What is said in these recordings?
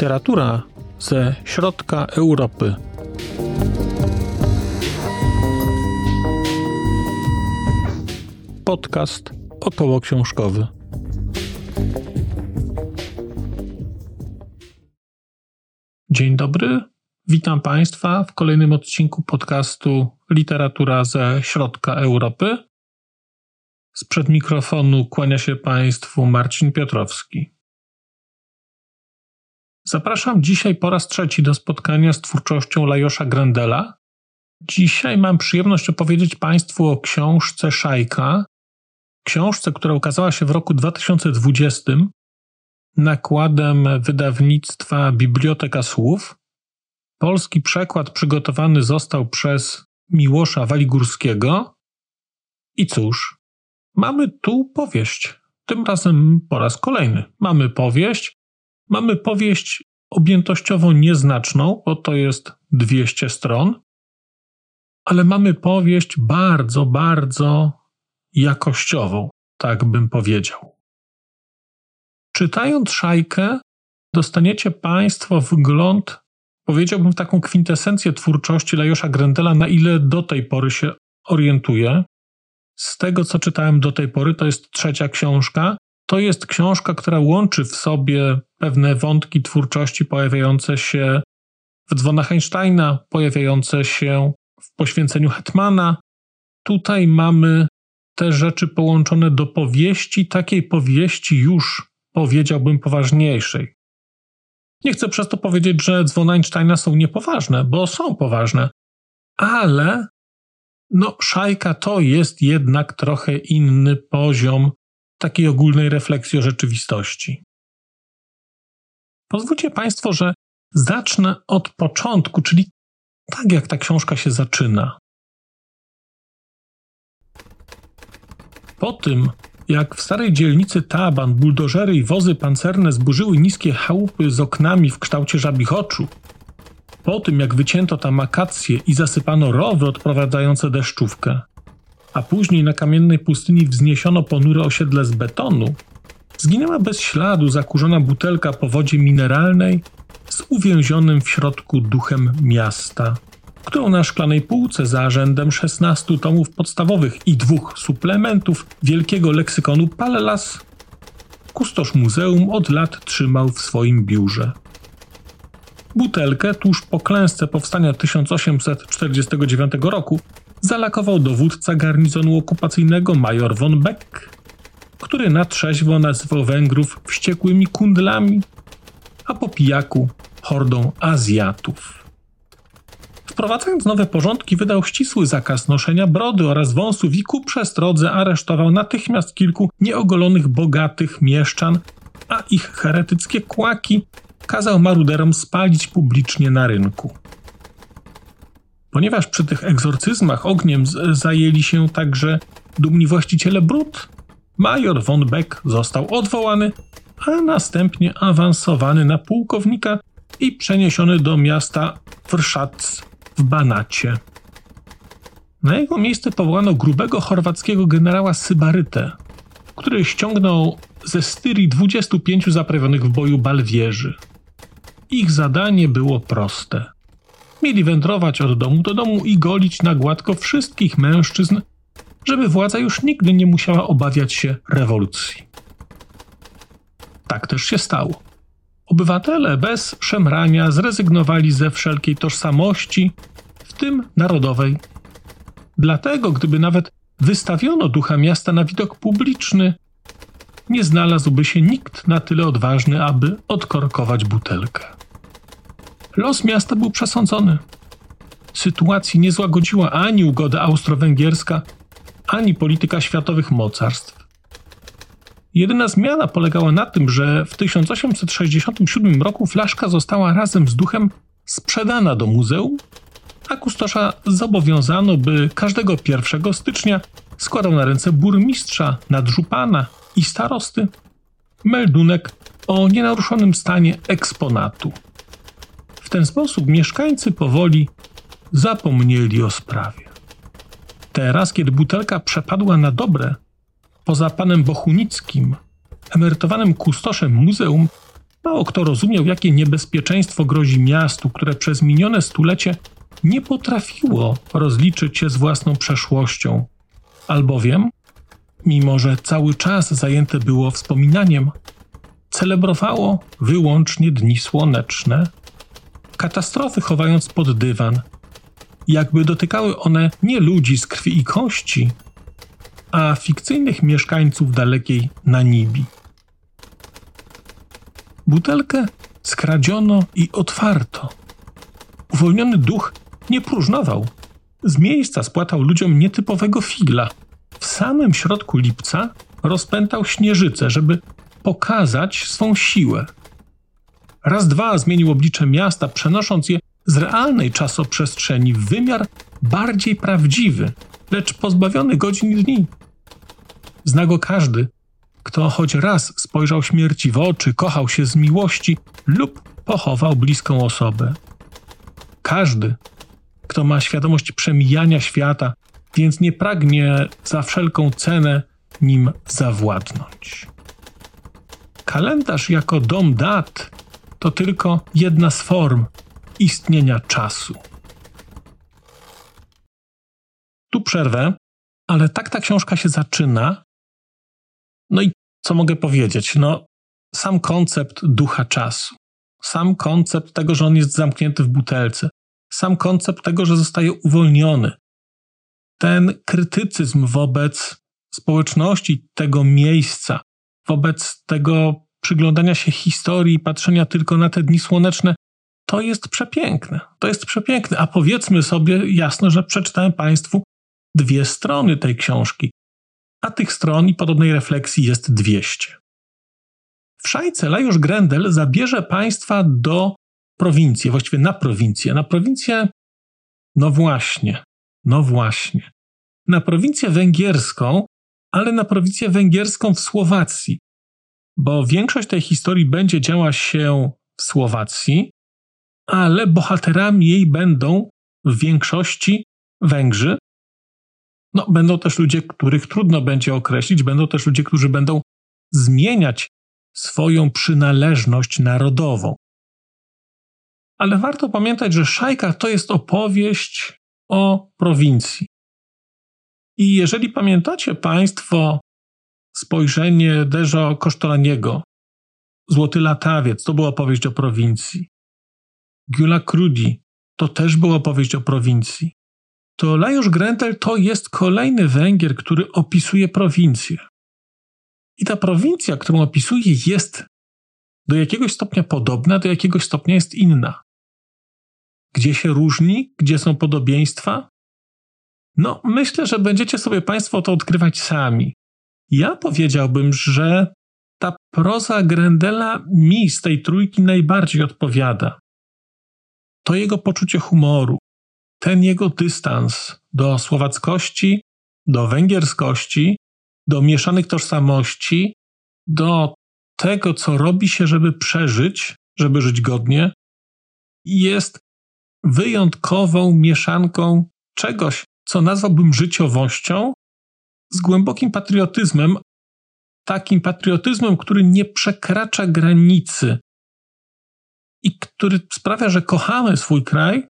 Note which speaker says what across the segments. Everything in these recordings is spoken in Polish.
Speaker 1: Literatura ze środka Europy. Podcast około książkowy. Dzień dobry. Witam Państwa w kolejnym odcinku podcastu Literatura ze środka Europy. Sprzed mikrofonu kłania się Państwu Marcin Piotrowski. Zapraszam dzisiaj po raz trzeci do spotkania z twórczością Lajosza Grendela. Dzisiaj mam przyjemność opowiedzieć Państwu o książce Szajka, książce, która ukazała się w roku 2020 nakładem wydawnictwa Biblioteka Słów. Polski przekład przygotowany został przez Miłosza Waligórskiego. I cóż, mamy tu powieść. Tym razem po raz kolejny. Mamy powieść, Mamy powieść objętościowo nieznaczną, bo to jest 200 stron, ale mamy powieść bardzo, bardzo jakościową, tak bym powiedział. Czytając szajkę, dostaniecie Państwo wgląd, powiedziałbym, w taką kwintesencję twórczości Lajosza Grendela, na ile do tej pory się orientuję. Z tego, co czytałem do tej pory, to jest trzecia książka. To jest książka, która łączy w sobie pewne wątki twórczości pojawiające się w dzwonach Einsteina, pojawiające się w poświęceniu Hetmana. Tutaj mamy te rzeczy połączone do powieści, takiej powieści już powiedziałbym poważniejszej. Nie chcę przez to powiedzieć, że dzwony Einsteina są niepoważne, bo są poważne, ale no, szajka to jest jednak trochę inny poziom takiej ogólnej refleksji o rzeczywistości. Pozwólcie Państwo, że zacznę od początku, czyli tak jak ta książka się zaczyna. Po tym, jak w starej dzielnicy Taban buldożery i wozy pancerne zburzyły niskie chałupy z oknami w kształcie żabich oczu, po tym jak wycięto tam akacje i zasypano rowy odprowadzające deszczówkę, a później na kamiennej pustyni wzniesiono ponure osiedle z betonu, zginęła bez śladu zakurzona butelka po wodzie mineralnej z uwięzionym w środku duchem miasta, którą na szklanej półce za rzędem 16 tomów podstawowych i dwóch suplementów wielkiego leksykonu Pallas kustosz muzeum od lat trzymał w swoim biurze. Butelkę tuż po klęsce powstania 1849 roku zalakował dowódca garnizonu okupacyjnego major von Beck, który na trzeźwo nazywał Węgrów wściekłymi kundlami, a po pijaku hordą Azjatów. Wprowadzając nowe porządki, wydał ścisły zakaz noszenia brody oraz wąsów i ku przestrodze aresztował natychmiast kilku nieogolonych bogatych mieszczan, a ich heretyckie kłaki kazał maruderom spalić publicznie na rynku. Ponieważ przy tych egzorcyzmach ogniem zajęli się także dumni właściciele brud, major von Beck został odwołany, a następnie awansowany na pułkownika i przeniesiony do miasta Wrszatz w Banacie. Na jego miejsce powołano grubego chorwackiego generała Sybarytę, który ściągnął ze Styrii 25 zaprawionych w boju balwierzy. Ich zadanie było proste – Mieli wędrować od domu do domu i golić na gładko wszystkich mężczyzn, żeby władza już nigdy nie musiała obawiać się rewolucji. Tak też się stało. Obywatele bez szemrania zrezygnowali ze wszelkiej tożsamości, w tym narodowej. Dlatego, gdyby nawet wystawiono ducha miasta na widok publiczny, nie znalazłby się nikt na tyle odważny, aby odkorkować butelkę. Los miasta był przesądzony. Sytuacji nie złagodziła ani ugoda austro-węgierska, ani polityka światowych mocarstw. Jedyna zmiana polegała na tym, że w 1867 roku flaszka została razem z duchem sprzedana do muzeum, a kustosza zobowiązano, by każdego 1 stycznia składał na ręce burmistrza, nadżupana i starosty meldunek o nienaruszonym stanie eksponatu. W ten sposób mieszkańcy powoli zapomnieli o sprawie. Teraz, kiedy butelka przepadła na dobre, poza panem Bochunickim, emerytowanym kustoszem muzeum, Mało kto rozumiał, jakie niebezpieczeństwo grozi miastu, które przez minione stulecie nie potrafiło rozliczyć się z własną przeszłością, albowiem, mimo że cały czas zajęte było wspominaniem, celebrowało wyłącznie dni słoneczne, katastrofy chowając pod dywan, jakby dotykały one nie ludzi z krwi i kości, a fikcyjnych mieszkańców dalekiej Nanibii. Butelkę skradziono i otwarto. Uwolniony duch nie próżnował. Z miejsca spłatał ludziom nietypowego figla. W samym środku lipca rozpętał śnieżycę, żeby pokazać swą siłę. Raz dwa zmienił oblicze miasta, przenosząc je z realnej czasoprzestrzeni w wymiar bardziej prawdziwy, lecz pozbawiony godzin i dni. Zna go każdy, kto choć raz spojrzał śmierci w oczy, kochał się z miłości lub pochował bliską osobę. Każdy, kto ma świadomość przemijania świata, więc nie pragnie za wszelką cenę nim zawładnąć. Kalendarz jako dom dat to tylko jedna z form istnienia czasu. Tu przerwę, ale tak ta książka się zaczyna. No i co mogę powiedzieć? No, sam koncept ducha czasu, sam koncept tego, że on jest zamknięty w butelce, sam koncept tego, że zostaje uwolniony, ten krytycyzm wobec społeczności tego miejsca, wobec tego przyglądania się historii, patrzenia tylko na te dni słoneczne, to jest przepiękne. To jest przepiękne. A powiedzmy sobie jasno, że przeczytałem Państwu dwie strony tej książki, a tych stron i podobnej refleksji jest 200. W szajce Lajusz Grendel zabierze Państwa do prowincji, właściwie na prowincję. Na prowincję, no właśnie, no właśnie. Na prowincję węgierską, ale na prowincję węgierską w Słowacji, bo większość tej historii będzie działa się w Słowacji, ale bohaterami jej będą w większości Węgrzy. No, będą też ludzie, których trudno będzie określić, będą też ludzie, którzy będą zmieniać swoją przynależność narodową. Ale warto pamiętać, że Szajka to jest opowieść o prowincji. I jeżeli pamiętacie Państwo spojrzenie Deżo Kosztolaniego, Złoty Latawiec, to była opowieść o prowincji. Gyula Krudi, to też była opowieść o prowincji. To Lajusz Grentel to jest kolejny Węgier, który opisuje prowincję. I ta prowincja, którą opisuje, jest do jakiegoś stopnia podobna, do jakiegoś stopnia jest inna. Gdzie się różni, gdzie są podobieństwa? No, myślę, że będziecie sobie Państwo to odkrywać sami. Ja powiedziałbym, że ta proza Grendela mi z tej trójki najbardziej odpowiada. To jego poczucie humoru, ten jego dystans do słowackości, do węgierskości, do mieszanych tożsamości, do tego, co robi się, żeby przeżyć, żeby żyć godnie, jest wyjątkową mieszanką czegoś, co nazwałbym życiowością, z głębokim patriotyzmem, takim patriotyzmem, który nie przekracza granicy i który sprawia, że kochamy swój kraj,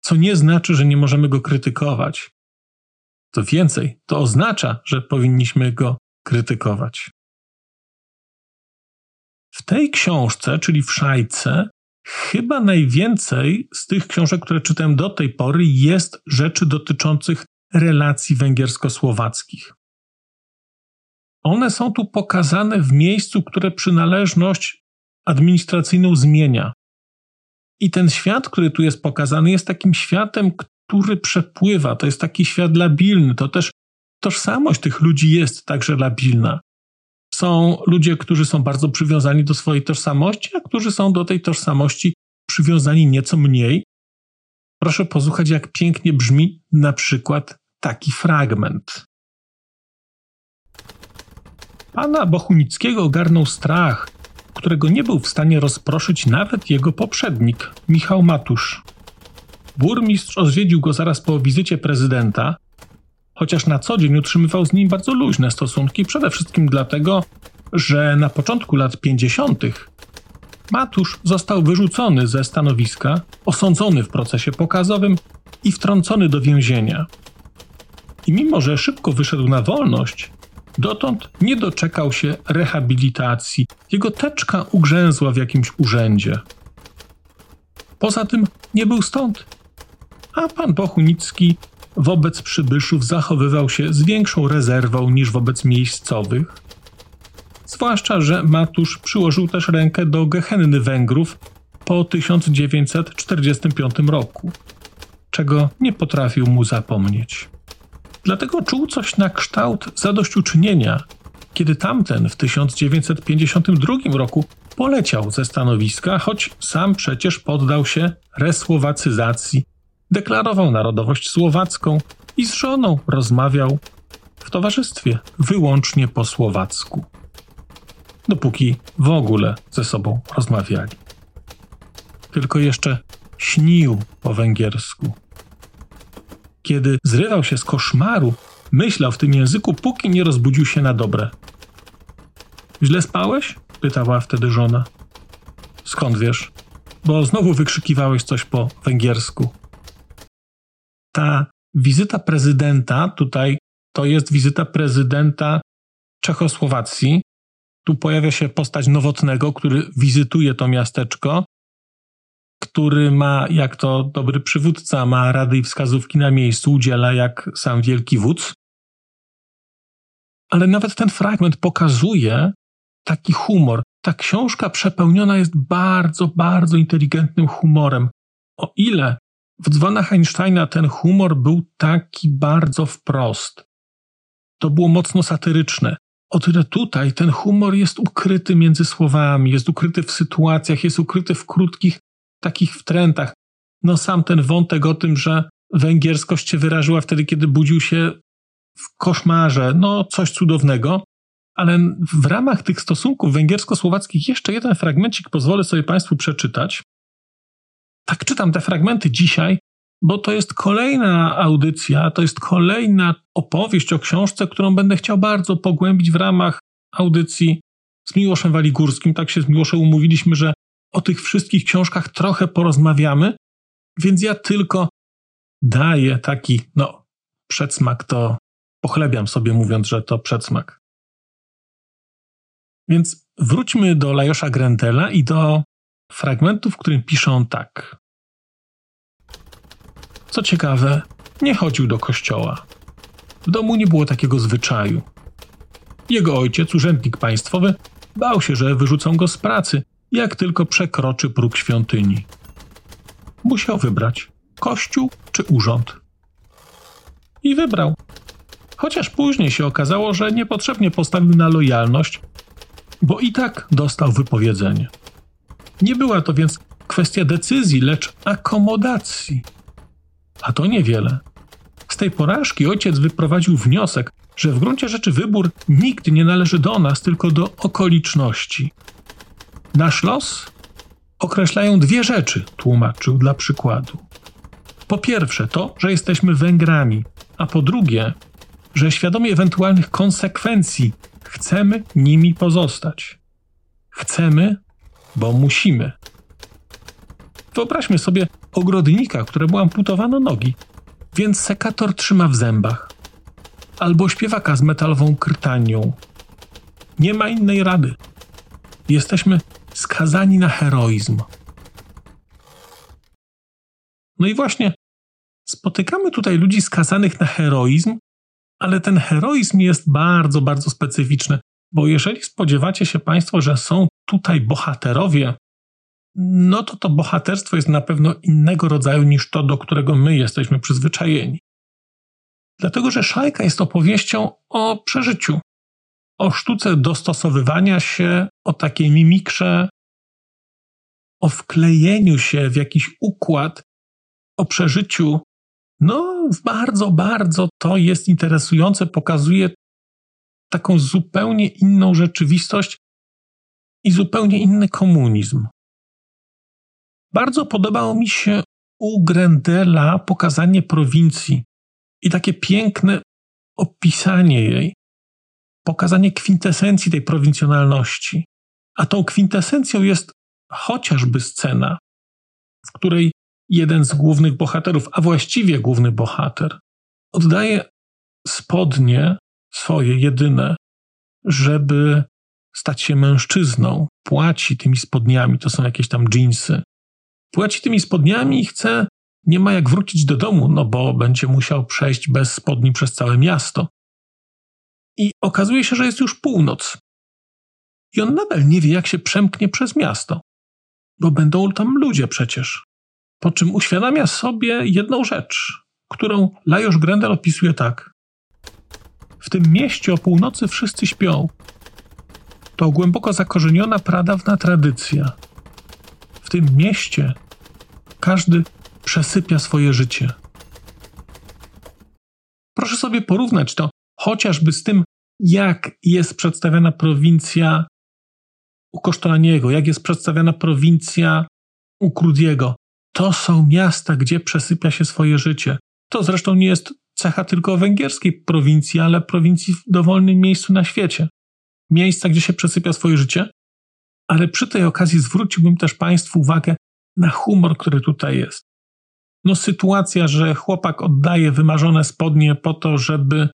Speaker 1: co nie znaczy, że nie możemy go krytykować. To więcej, to oznacza, że powinniśmy go krytykować. W tej książce, czyli w Szajce, chyba najwięcej z tych książek, które czytałem do tej pory, jest rzeczy dotyczących relacji węgiersko-słowackich. One są tu pokazane w miejscu, które przynależność administracyjną zmienia. I ten świat, który tu jest pokazany, jest takim światem, który przepływa. To jest taki świat labilny. To też tożsamość tych ludzi jest także labilna. Są ludzie, którzy są bardzo przywiązani do swojej tożsamości, a którzy są do tej tożsamości przywiązani nieco mniej. Proszę posłuchać, jak pięknie brzmi na przykład taki fragment. Pana Bochunickiego ogarnął strach, którego nie był w stanie rozproszyć nawet jego poprzednik, Michał Matusz. Burmistrz odwiedził go zaraz po wizycie prezydenta, chociaż na co dzień utrzymywał z nim bardzo luźne stosunki, przede wszystkim dlatego, że na początku lat 50. Matusz został wyrzucony ze stanowiska, osądzony w procesie pokazowym i wtrącony do więzienia. I mimo, że szybko wyszedł na wolność, dotąd nie doczekał się rehabilitacji. Jego teczka ugrzęzła w jakimś urzędzie. Poza tym nie był stąd. A pan Bochunicki wobec przybyszów zachowywał się z większą rezerwą niż wobec miejscowych. Zwłaszcza, że Matusz przyłożył też rękę do Gehenny Węgrów po 1945 roku, czego nie potrafił mu zapomnieć. Dlatego czuł coś na kształt zadośćuczynienia, kiedy tamten w 1952 roku poleciał ze stanowiska, choć sam przecież poddał się resłowacyzacji, deklarował narodowość słowacką i z żoną rozmawiał w towarzystwie wyłącznie po słowacku. Dopóki w ogóle ze sobą rozmawiali. Tylko jeszcze śnił po węgiersku. Kiedy zrywał się z koszmaru, myślał w tym języku, póki nie rozbudził się na dobre. Źle spałeś? pytała wtedy żona. Skąd wiesz? Bo znowu wykrzykiwałeś coś po węgiersku. Ta wizyta prezydenta tutaj to jest wizyta prezydenta Czechosłowacji. Tu pojawia się postać Nowotnego, który wizytuje to miasteczko, który ma, jak to dobry przywódca, ma rady i wskazówki na miejscu, udziela jak sam wielki wódz. Ale nawet ten fragment pokazuje, taki humor. Ta książka przepełniona jest bardzo, bardzo inteligentnym humorem. O ile w dzwonach Einsteina ten humor był taki bardzo wprost, to było mocno satyryczne. O tyle tutaj ten humor jest ukryty między słowami, jest ukryty w sytuacjach, jest ukryty w krótkich takich wtrętach. No sam ten wątek o tym, że węgierskość się wyrażyła wtedy, kiedy budził się w koszmarze, no coś cudownego. Ale w ramach tych stosunków węgiersko-słowackich jeszcze jeden fragmencik pozwolę sobie Państwu przeczytać. Tak czytam te fragmenty dzisiaj, bo to jest kolejna audycja, to jest kolejna opowieść o książce, którą będę chciał bardzo pogłębić w ramach audycji z Miłoszem Waligórskim. Tak się z Miłoszem umówiliśmy, że o tych wszystkich książkach trochę porozmawiamy, więc ja tylko daję taki, no, przedsmak to pochlebiam sobie mówiąc, że to przedsmak. Więc wróćmy do Lajosza Grendela i do fragmentu, w którym pisze on tak. Co ciekawe, nie chodził do kościoła. W domu nie było takiego zwyczaju. Jego ojciec, urzędnik państwowy, bał się, że wyrzucą go z pracy, jak tylko przekroczy próg świątyni. Musiał wybrać kościół czy urząd. I wybrał. Chociaż później się okazało, że niepotrzebnie postawił na lojalność, bo i tak dostał wypowiedzenie. Nie była to więc kwestia decyzji, lecz akomodacji. A to niewiele. Z tej porażki ojciec wyprowadził wniosek, że w gruncie rzeczy wybór nigdy nie należy do nas, tylko do okoliczności. Nasz los określają dwie rzeczy, tłumaczył dla przykładu. Po pierwsze, to, że jesteśmy Węgrami, a po drugie, że świadomie ewentualnych konsekwencji chcemy nimi pozostać. Chcemy, bo musimy. Wyobraźmy sobie ogrodnika, któremu amputowano nogi, więc sekator trzyma w zębach. Albo śpiewaka z metalową krtanią. Nie ma innej rady. Jesteśmy skazani na heroizm. No i właśnie spotykamy tutaj ludzi skazanych na heroizm, ale ten heroizm jest bardzo, bardzo specyficzny, bo jeżeli spodziewacie się Państwo, że są tutaj bohaterowie, no to to bohaterstwo jest na pewno innego rodzaju niż to, do którego my jesteśmy przyzwyczajeni. Dlatego, że szajka jest opowieścią o przeżyciu, o sztuce dostosowywania się, o takiej mimikrze, o wklejeniu się w jakiś układ, o przeżyciu. No, bardzo, bardzo to jest interesujące, pokazuje taką zupełnie inną rzeczywistość i zupełnie inny komunizm. Bardzo podobało mi się u Grendela pokazanie prowincji i takie piękne opisanie jej, pokazanie kwintesencji tej prowincjonalności. A tą kwintesencją jest chociażby scena, w której jeden z głównych bohaterów, a właściwie główny bohater, oddaje spodnie swoje jedyne, żeby stać się mężczyzną, płaci tymi spodniami, to są jakieś tam dżinsy, płaci tymi spodniami i chce, nie ma jak wrócić do domu, no bo będzie musiał przejść bez spodni przez całe miasto. I okazuje się, że jest już północ. I on nadal nie wie, jak się przemknie przez miasto, bo będą tam ludzie przecież. Po czym uświadamia sobie jedną rzecz, którą Lajos Grendel opisuje tak. W tym mieście o północy wszyscy śpią. To głęboko zakorzeniona pradawna tradycja. W tym mieście każdy przesypia swoje życie. Proszę sobie porównać to chociażby z tym, jak jest przedstawiana prowincja u Kosztolaniego, jak jest przedstawiana prowincja u Krudiego. To są miasta, gdzie przesypia się swoje życie. To zresztą nie jest cecha tylko węgierskiej prowincji, ale prowincji w dowolnym miejscu na świecie. Miejsca, gdzie się przesypia swoje życie. Ale przy tej okazji zwróciłbym też Państwu uwagę na humor, który tutaj jest. No, sytuacja, że chłopak oddaje wymarzone spodnie po to, żeby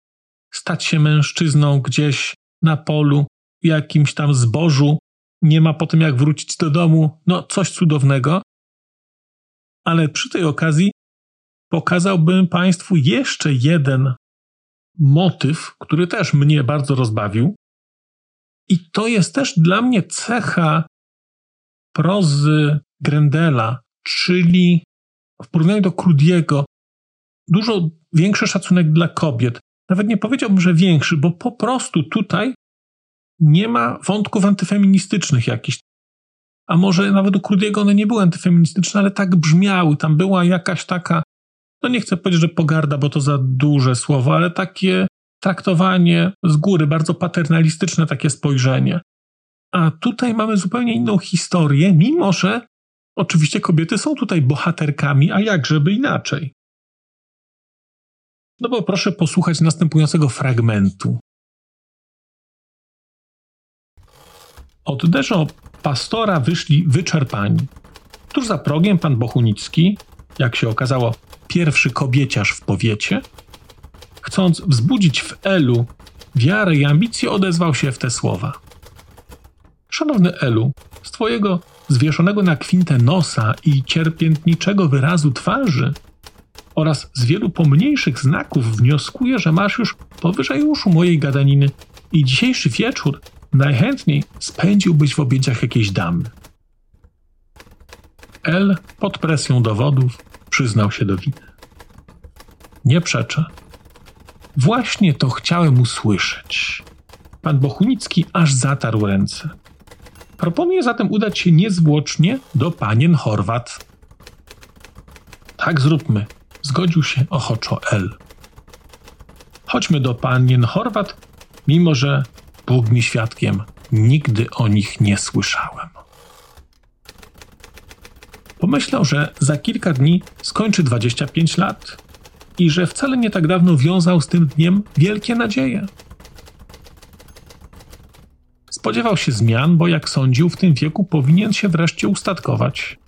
Speaker 1: stać się mężczyzną gdzieś na polu, jakimś tam zbożu, nie ma potem jak wrócić do domu, no coś cudownego. Ale przy tej okazji pokazałbym Państwu jeszcze jeden motyw, który też mnie bardzo rozbawił. I to jest też dla mnie cecha prozy Grendela, czyli w porównaniu do Krudiego dużo większy szacunek dla kobiet. Nawet nie powiedziałbym, że większy, bo po prostu tutaj nie ma wątków antyfeministycznych jakichś. A może nawet u Krudiego one nie były antyfeministyczne, ale tak brzmiały. Tam była jakaś taka, no nie chcę powiedzieć, że pogarda, bo to za duże słowo, ale takie traktowanie z góry, bardzo paternalistyczne takie spojrzenie. A tutaj mamy zupełnie inną historię, mimo że oczywiście kobiety są tutaj bohaterkami, a jak żeby inaczej. No bo proszę posłuchać następującego fragmentu. Od Deżo pastora wyszli wyczerpani. Tuż za progiem pan Bochunicki, jak się okazało, pierwszy kobieciarz w powiecie, chcąc wzbudzić w Elu wiarę i ambicje, odezwał się w te słowa. Szanowny Elu, z twojego zwieszonego na kwintę nosa i cierpiętniczego wyrazu twarzy oraz z wielu pomniejszych znaków wnioskuję, że masz już powyżej uszu mojej gadaniny i dzisiejszy wieczór najchętniej spędziłbyś w objęciach jakiejś damy. L pod presją dowodów przyznał się do winy. Nie przeczę. Właśnie to chciałem usłyszeć. Pan Bochunicki aż zatarł ręce. Proponuję zatem udać się niezwłocznie do panien Chorwat. Tak zróbmy, zgodził się ochoczo L. Chodźmy do panien Chorwat, mimo że Bóg mi świadkiem, nigdy o nich nie słyszałem. Pomyślał, że za kilka dni skończy 25 lat i że wcale nie tak dawno wiązał z tym dniem wielkie nadzieje. Spodziewał się zmian, bo jak sądził, w tym wieku powinien się wreszcie ustatkować.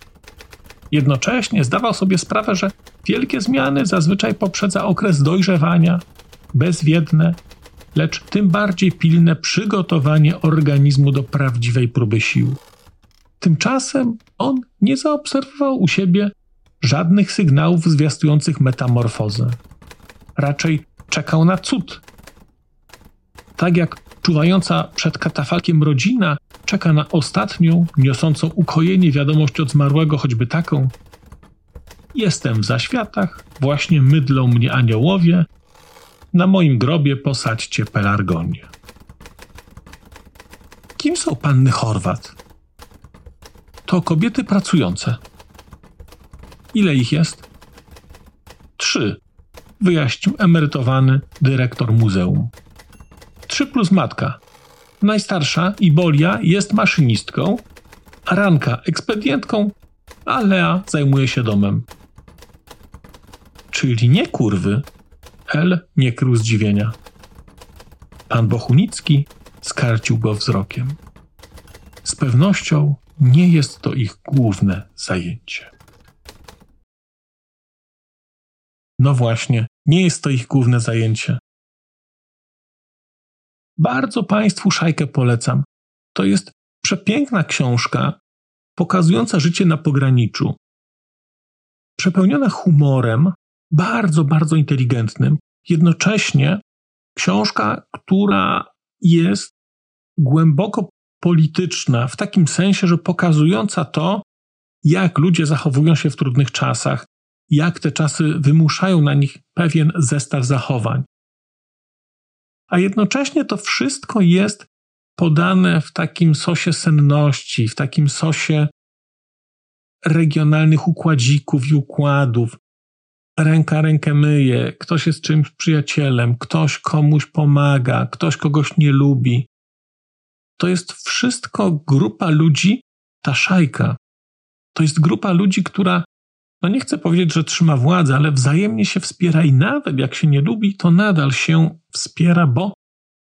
Speaker 1: Jednocześnie zdawał sobie sprawę, że wielkie zmiany zazwyczaj poprzedza okres dojrzewania, bezwiedne, lecz tym bardziej pilne przygotowanie organizmu do prawdziwej próby sił. Tymczasem on nie zaobserwował u siebie żadnych sygnałów zwiastujących metamorfozę. Raczej czekał na cud. Tak jak czuwająca przed katafalkiem rodzina czeka na ostatnią, niosącą ukojenie wiadomość od zmarłego, choćby taką. Jestem w zaświatach, właśnie mydlą mnie aniołowie, na moim grobie posadźcie pelargonię. Kim są panny Chorwat? To kobiety pracujące. Ile ich jest? Trzy, wyjaśnił emerytowany dyrektor muzeum. Trzy plus matka. Najstarsza, Ibolia, jest maszynistką, Ranka ekspedientką, a Lea zajmuje się domem. Czyli nie kurwy, L nie krył zdziwienia. Pan Bochunicki skarcił go wzrokiem. Z pewnością nie jest to ich główne zajęcie. No właśnie, nie jest to ich główne zajęcie. Bardzo Państwu szajkę polecam. To jest przepiękna książka pokazująca życie na pograniczu. Przepełniona humorem, bardzo, bardzo inteligentnym, jednocześnie książka, która jest głęboko polityczna, w takim sensie, że pokazująca to, jak ludzie zachowują się w trudnych czasach, jak te czasy wymuszają na nich pewien zestaw zachowań. A jednocześnie to wszystko jest podane w takim sosie senności, w takim sosie regionalnych układzików i układów. Ręka rękę myje, ktoś jest czymś przyjacielem, ktoś komuś pomaga, ktoś kogoś nie lubi. To jest wszystko grupa ludzi, ta szajka. To jest grupa ludzi, która, no nie chcę powiedzieć, że trzyma władzę, ale wzajemnie się wspiera i nawet jak się nie lubi, to nadal się wspiera, bo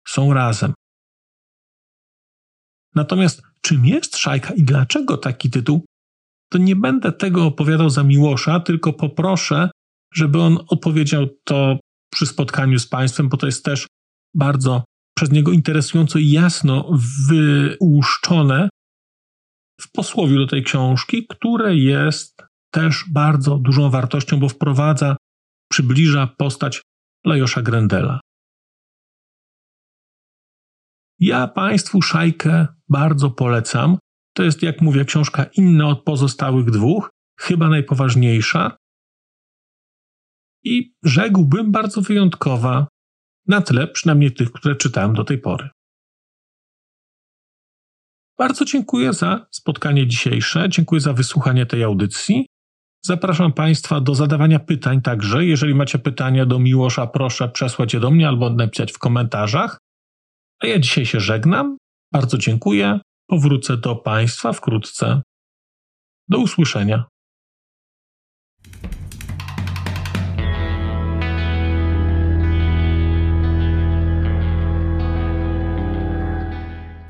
Speaker 1: są razem. Natomiast czym jest szajka i dlaczego taki tytuł, to nie będę tego opowiadał za Miłosza, tylko poproszę, żeby on odpowiedział to przy spotkaniu z Państwem, bo to jest też bardzo przez niego interesująco i jasno wyłuszczone w posłowiu do tej książki, które jest też bardzo dużą wartością, bo wprowadza, przybliża postać Lajosza Grendela. Ja Państwu szajkę bardzo polecam. To jest, jak mówię, książka inna od pozostałych dwóch, chyba najpoważniejsza. I rzekłbym bardzo wyjątkowa, na tle przynajmniej tych, które czytałem do tej pory. Bardzo dziękuję za spotkanie dzisiejsze, dziękuję za wysłuchanie tej audycji. Zapraszam Państwa do zadawania pytań także. Jeżeli macie pytania do Miłosza, proszę przesłać je do mnie albo napisać w komentarzach. A ja dzisiaj się żegnam. Bardzo dziękuję. Powrócę do Państwa wkrótce. Do usłyszenia.